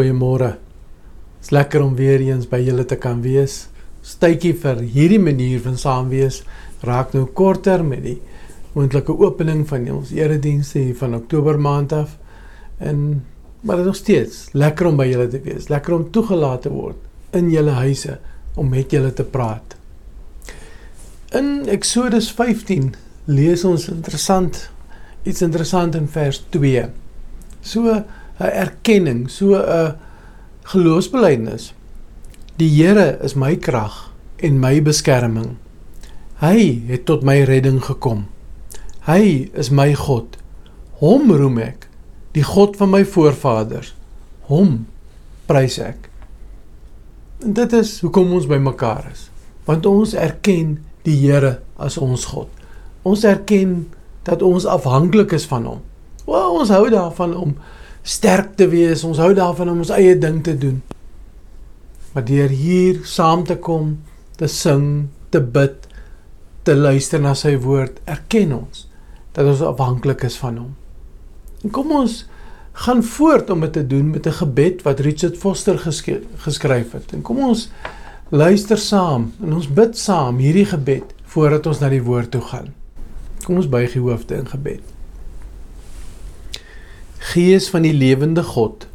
Goeiemôre. Dit is lekker om weer eens by julle te kan wees. Stytjie vir hierdie manier van saam wees raak nou korter met die moontlike opening van ons eredienste hier van Oktober maand af. En maar dit is nog steeds lekker om by julle te wees. Lekker om toegelaat te word in julle huise om met julle te praat. In Eksodus 15 lees ons interessant iets interessant in vers 2. So 'n erkenning, so 'n geloofsbelijdenis. Die Here is my krag en my beskerming. Hy het tot my redding gekom. Hy is my God. Hom roem ek, die God van my voorvaders. Hom prys ek. En dit is hoekom ons bymekaar is. Want ons erken die Here as ons God. Ons erken dat ons afhanklik is van hom. Wel, ons hou daarvan om sterk te wees. Ons hou daarvan om ons eie ding te doen. Maar deur hier saam te kom, te sing, te bid, te luister na sy woord, erken ons dat ons afhanklik is van hom. En kom ons gaan voort om dit te doen met 'n gebed wat Richard Foster geskryf het. En kom ons luister saam en ons bid saam hierdie gebed voordat ons na die woord toe gaan. Kom ons buig die hoofde in gebed. Gees van die lewende God,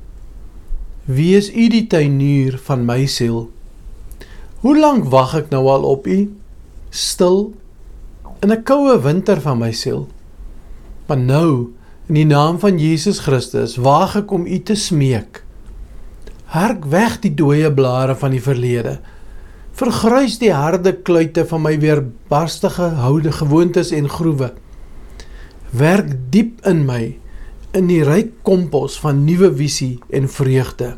wees U die tuinier van my siel. Hoe lank wag ek nou al op U, stil in 'n koue winter van my siel? Maar nou In die naam van Jesus Christus waag ek om U te smeek. Hark weg die dooie blare van die verlede. Vergrys die harde kluite van my weerbarstige houde gewoontes en groewe. Werk diep in my in die ryk kompos van nuwe visie en vreugde.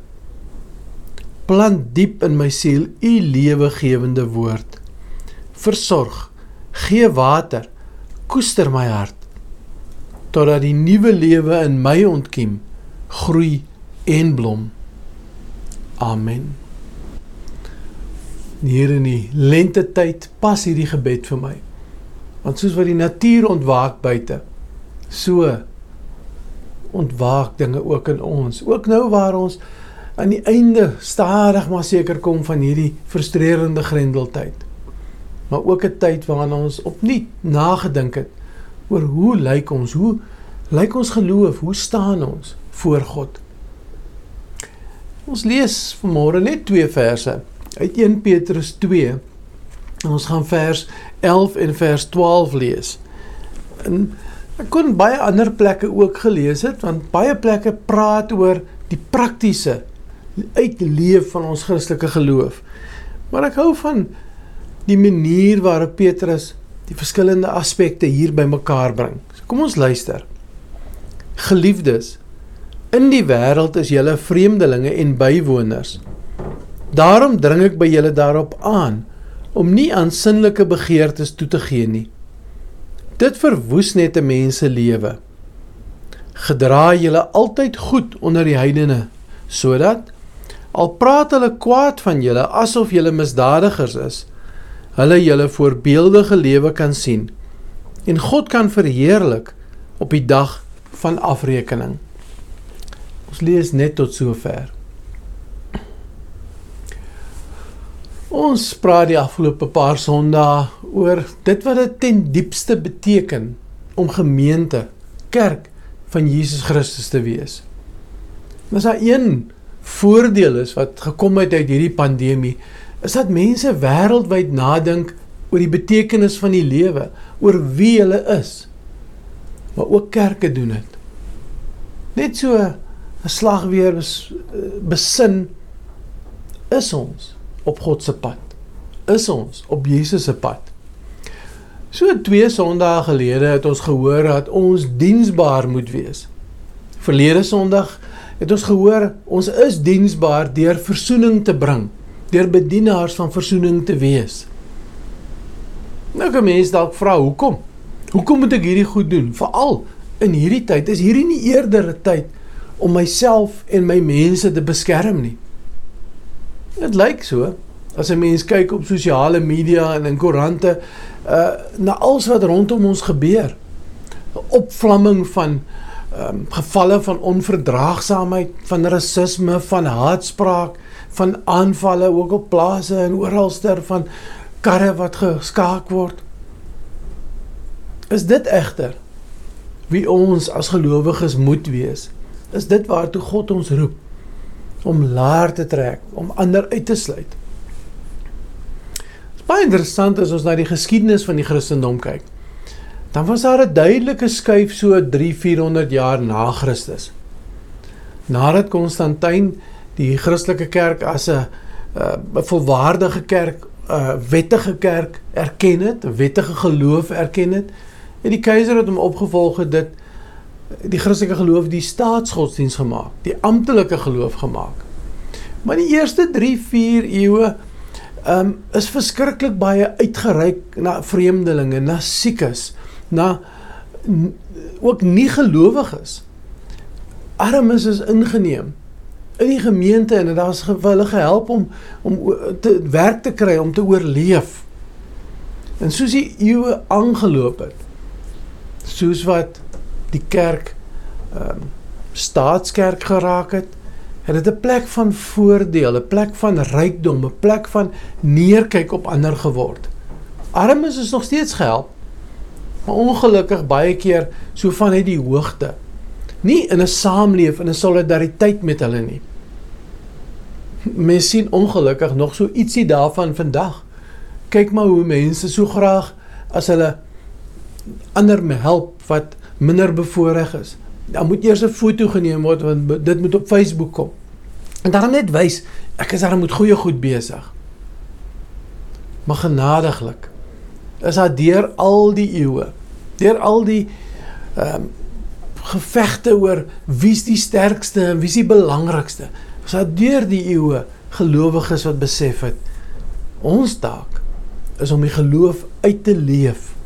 Plant diep in my siel U lewegewende woord. Versorg, gee water, koester my hart totdat die nuwe lewe in my ontkiem, groei en blom. Amen. Hier in die lente tyd pas hierdie gebed vir my. Want soos wat die natuur ontwaak buite, so ontwaak dinge ook in ons. Ook nou waar ons aan die einde stadig maar seker kom van hierdie frustrerende grendeltyd. Maar ook 'n tyd waarin ons opnuut nagedink het oor hoe lyk ons? Hoe lyk ons geloof? Hoe staan ons voor God? Ons lees vanmôre net twee verse uit 1 Petrus 2. En ons gaan vers 11 en vers 12 lees. En ek kon baie ander plekke ook gelees het want baie plekke praat oor die praktiese uitleef van ons Christelike geloof. Maar ek hou van die manier waarop Petrus die verskillende aspekte hier bymekaar bring. So kom ons luister. Geliefdes, in die wêreld is julle vreemdelinge en bywoners. Daarom dring ek by julle daarop aan om nie aan sinnelike begeertes toe te gee nie. Dit verwoes net 'n mens se lewe. Gedra julle altyd goed onder die heidene sodat al praat hulle kwaad van julle asof julle misdadigers is, hulle julle voorbeeldige lewe kan sien en God kan verheerlik op die dag van afrekening. Ons lees net tot sover. Ons praat die afgelope paar Sondae oor dit wat dit ten diepste beteken om gemeente, kerk van Jesus Christus te wees. Dis daar een voordeel is wat gekom het uit hierdie pandemie is dat mense wêreldwyd nadink oor die betekenis van die lewe, oor wie hulle is. Maar ook kerke doen dit. Net so 'n slag weer besin is ons op God se pad. Is ons op Jesus se pad. So twee Sondae gelede het ons gehoor dat ons diensbaar moet wees. Verlede Sondag het ons gehoor ons is diensbaar deur verzoening te bring deur bedienaars van verzoening te wees. Nou kan mense dalk vra hoekom? Hoekom moet ek hierdie goed doen? Veral in hierdie tyd is hierdie nie eerder 'n tyd om myself en my mense te beskerm nie. Dit lyk so as 'n mens kyk op sosiale media en in koerante uh na alles wat rondom ons gebeur. 'n Opvlamming van um, gevalle van onverdraagsaamheid, van rasisme, van haatspraak, van aanvalle ook op plase en oralster van karre wat geskaak word. Is dit egter wie ons as gelowiges moet wees? Is dit waartoe God ons roep om laer te trek, om ander uit te sluit? Dit is baie interessant as ons na die geskiedenis van die Christendom kyk dan was daar 'n duidelike skuif so 3-400 jaar na Christus. Nadat Konstantin die Christelike kerk as 'n 'n volwaardige kerk, 'n wettige kerk erken het, 'n wettige geloof erken het, het die keiser het hom opgevolg het dit die Christelike geloof die staatsgodsdiens gemaak, die amptelike geloof gemaak. Maar die eerste 3-4 eeue um, is verskriklik baie uitgereik na vreemdelinge, na siekes, na ook nie gelowiges. Armes is ingeneem in die gemeente en daar's hulle gehelp om om te werk te kry om te oorleef. En soos die eeue aangeloop het, soos wat die kerk ehm um, staatskerk geraak het, het dit 'n plek van voordeel, 'n plek van rykdom, 'n plek van neerkyk op ander geword. Armes is nog steeds gehelp, maar ongelukkig baie keer so van uit die hoogte. Nie in 'n saamleef in 'n solidariteit met hulle nie. Mens sien ongelukkig nog so ietsie daarvan vandag. Kyk maar hoe mense so graag as hulle ander me help wat minder bevoorreg is. Dan moet eers 'n foto geneem word want dit moet op Facebook kom. En dan net wys ek is daar met goeie goed besig. Maar genadiglik is daar deur al die eeue deur al die ehm um, gevegte oor wie's die sterkste en wie's die belangrikste. Ons het deur die eeue gelowiges wat besef het ons taak is om die geloof uit te leef.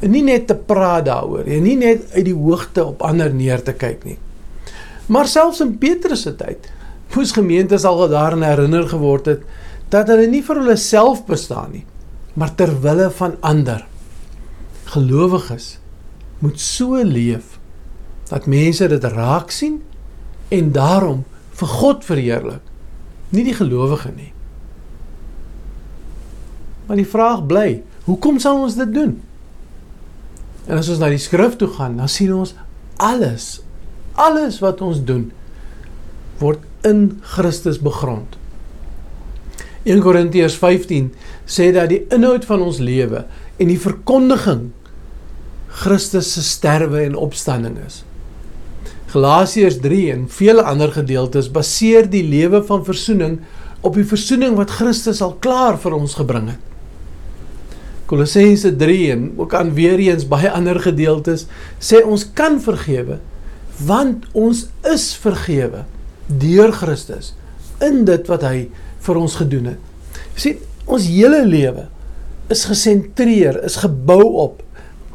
En nie net te praat daaroor en nie net uit die hoogte op ander neer te kyk nie. Maar selfs in Petrus se tyd moes gemeentes al daaraan herinner geword het dat hulle nie vir hulle self bestaan nie, maar ter wille van ander gelowiges moet so leef dat mense dit raak sien en daarom vir God verheerlik, nie die gelowige nie. Maar die vraag bly, hoekom sal ons dit doen? En as ons na die skrif toe gaan, dan sien ons alles, alles wat ons doen word in Christus begrond. 1 Korintiërs 15 sê dat die inhoud van ons lewe en die verkondiging Christus se sterwe en opstanding is. Galasiërs 3 en vele ander gedeeltes baseer die lewe van verzoening op die verzoening wat Christus al klaar vir ons gebring het. Kolossense 3 en ook aan weer eens baie ander gedeeltes sê ons kan vergewe want ons is vergewe deur Christus in dit wat hy vir ons gedoen het. Jy sien, ons hele lewe is gesentreer, is gebou op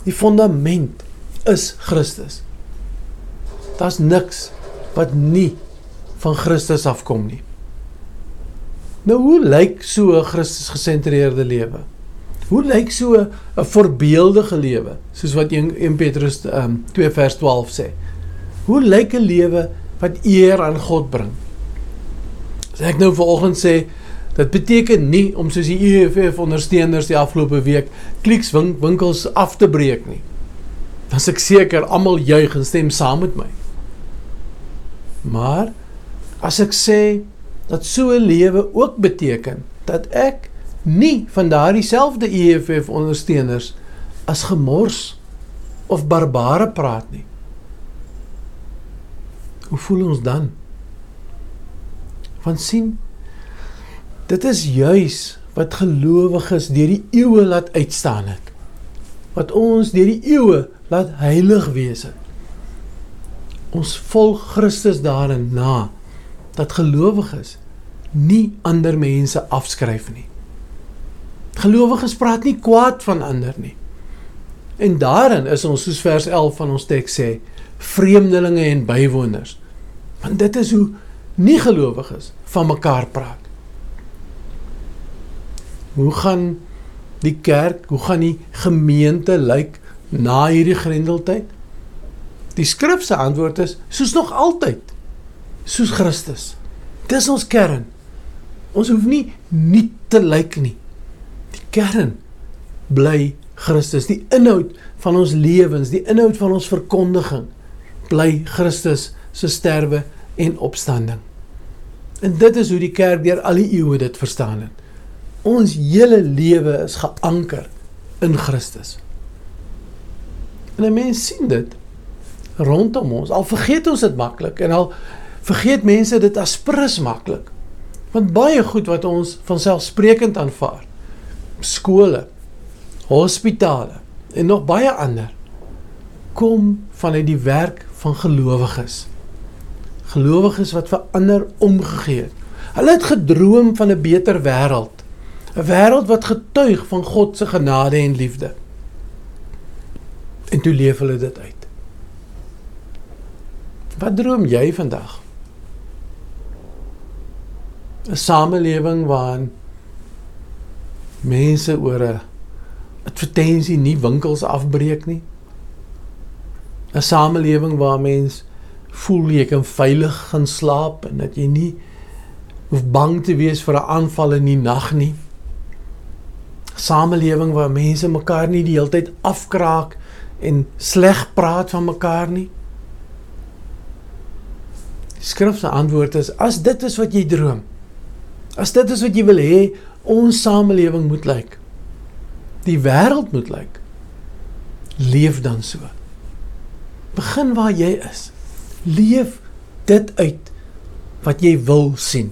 die fundament is Christus. Daar's niks wat nie van Christus afkom nie. Nou hoe lyk so 'n Christus gesentreerde lewe? Hoe lyk so 'n voorbeeldige lewe soos wat 1, 1 Petrus um, 2 vers 12 sê? Hoe lyk 'n lewe wat eer aan God bring? As ek nou vanoggend sê Dit beteken nie om soos die EFF ondersteuners die afgelope week kliks winkels af te breek nie. Dan is ek seker almal juig en stem saam met my. Maar as ek sê dat so 'n lewe ook beteken dat ek nie van daardie selfde EFF ondersteuners as gemors of barbare praat nie. Hoe voel ons dan? Want sien Dit is juis wat gelowiges deur die eeue laat uitstaan het. Wat ons deur die eeue laat heilig wees het. Ons volg Christus daarin na dat gelowiges nie ander mense afskryf nie. Gelowiges praat nie kwaad van ander nie. En daarin is ons soos vers 11 van ons teks sê, vreemdelinge en bywoners. Want dit is hoe nie gelowiges van mekaar praat. Hoe gaan die kerk, hoe gaan die gemeente lyk na hierdie grendeltyd? Die skrif se antwoord is soos nog altyd. Soos Christus. Dis ons kern. Ons hoef nie nie te lyk nie. Kern bly Christus, die inhoud van ons lewens, die inhoud van ons verkondiging bly Christus se sterwe en opstanding. En dit is hoe die kerk deur al die eeue dit verstaan het. Ons hele lewe is geanker in Christus. En 'n mens sien dit rondom ons. Al vergeet ons dit maklik en al vergeet mense dit as prins maklik. Want baie goed wat ons van selfsprekend aanvaar, skole, hospitale en nog baie ander kom vanuit die werk van gelowiges. Gelowiges wat vir ander omgegee het. Hulle het gedroom van 'n beter wêreld. 'n Wêreld wat getuig van God se genade en liefde. En toe leef hulle dit uit. Wat droom jy vandag? 'n Samelewing waarin mense oor 'n advertensie nie winkels afbreek nie. 'n Samelewing waar mense voel jy kan veilig gaan slaap en dat jy nie hoef bang te wees vir 'n aanval in die nag nie. Samelewing waar mense mekaar nie die hele tyd afkraak en sleg praat van mekaar nie. Die skrif se antwoord is as dit is wat jy droom. As dit is wat jy wil hê ons samelewing moet lyk. Die wêreld moet lyk. Leef dan so. Begin waar jy is leef dit uit wat jy wil sien.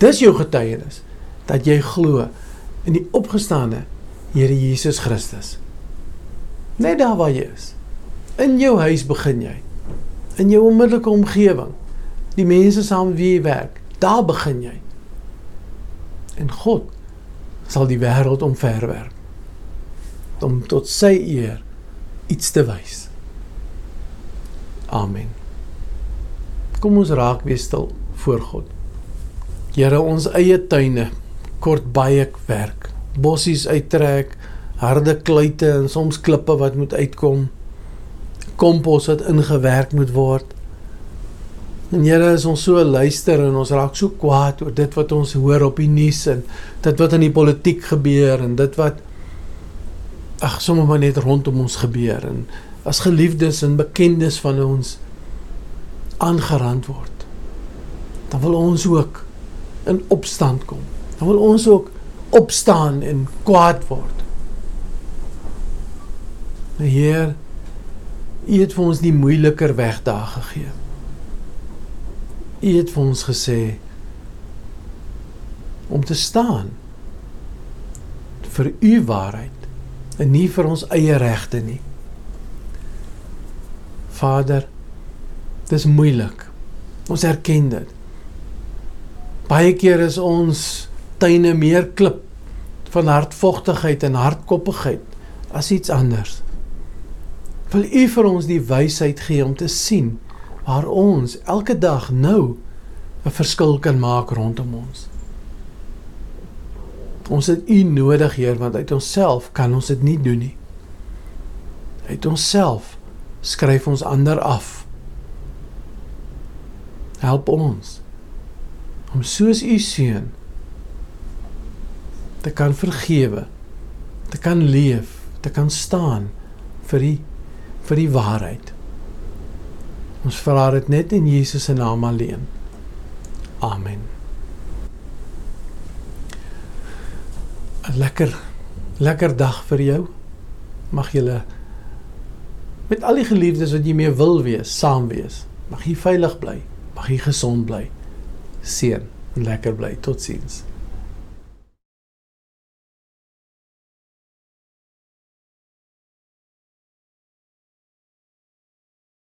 Dis jou getuienis dat jy glo in die opgestane Here Jesus Christus. Net daar waar jy is. In jou huis begin jy. In jou onmiddellike omgewing. Die mense saam wie jy werk, daar begin jy. En God sal die wêreld omverwerp om tot sy eer iets te wys. Amen. Kom ons raak weer stil voor God. Here, ons eie tuine kort baie werk. Bossies uittrek, harde kluite en soms klippe wat moet uitkom. Kompos wat ingewerk moet word. En Here, as ons so luister en ons raak so kwaad oor dit wat ons hoor op die nuus en dit wat in die politiek gebeur en dit wat ag sommer maar net rondom ons gebeur en as geliefdes en bekendes van ons aangerand word. Dan wil ons ook in opstand kom. Dan wil ons ook opstaan en kwaad word. Maar Heer, U het vir ons die moeiliker weg daar gegee. U het vir ons gesê om te staan vir U waarheid en nie vir ons eie regte nie. Vader, dis moeilik. Ons erken dit. Baie keer is ons tuine meer klip van hartvogtigheid en hardkoppigheid as iets anders. Wil U vir ons die wysheid gee om te sien waar ons elke dag nou 'n verskil kan maak rondom ons. Ons het U nodig, Heer, want uit onsself kan ons dit nie doen nie. Uit onsself skryf ons ander af. Help ons om soos u seun te kan vergewe, te kan leef, te kan staan vir die vir die waarheid. Ons vra dit net in Jesus se naam alleen. Amen. 'n Lekker lekker dag vir jou. Mag jy met al die geliefdes wat jy mee wil wees, saam wees. Mag jy veilig bly, mag jy gesond bly. Seën en lekker bly. Totsiens.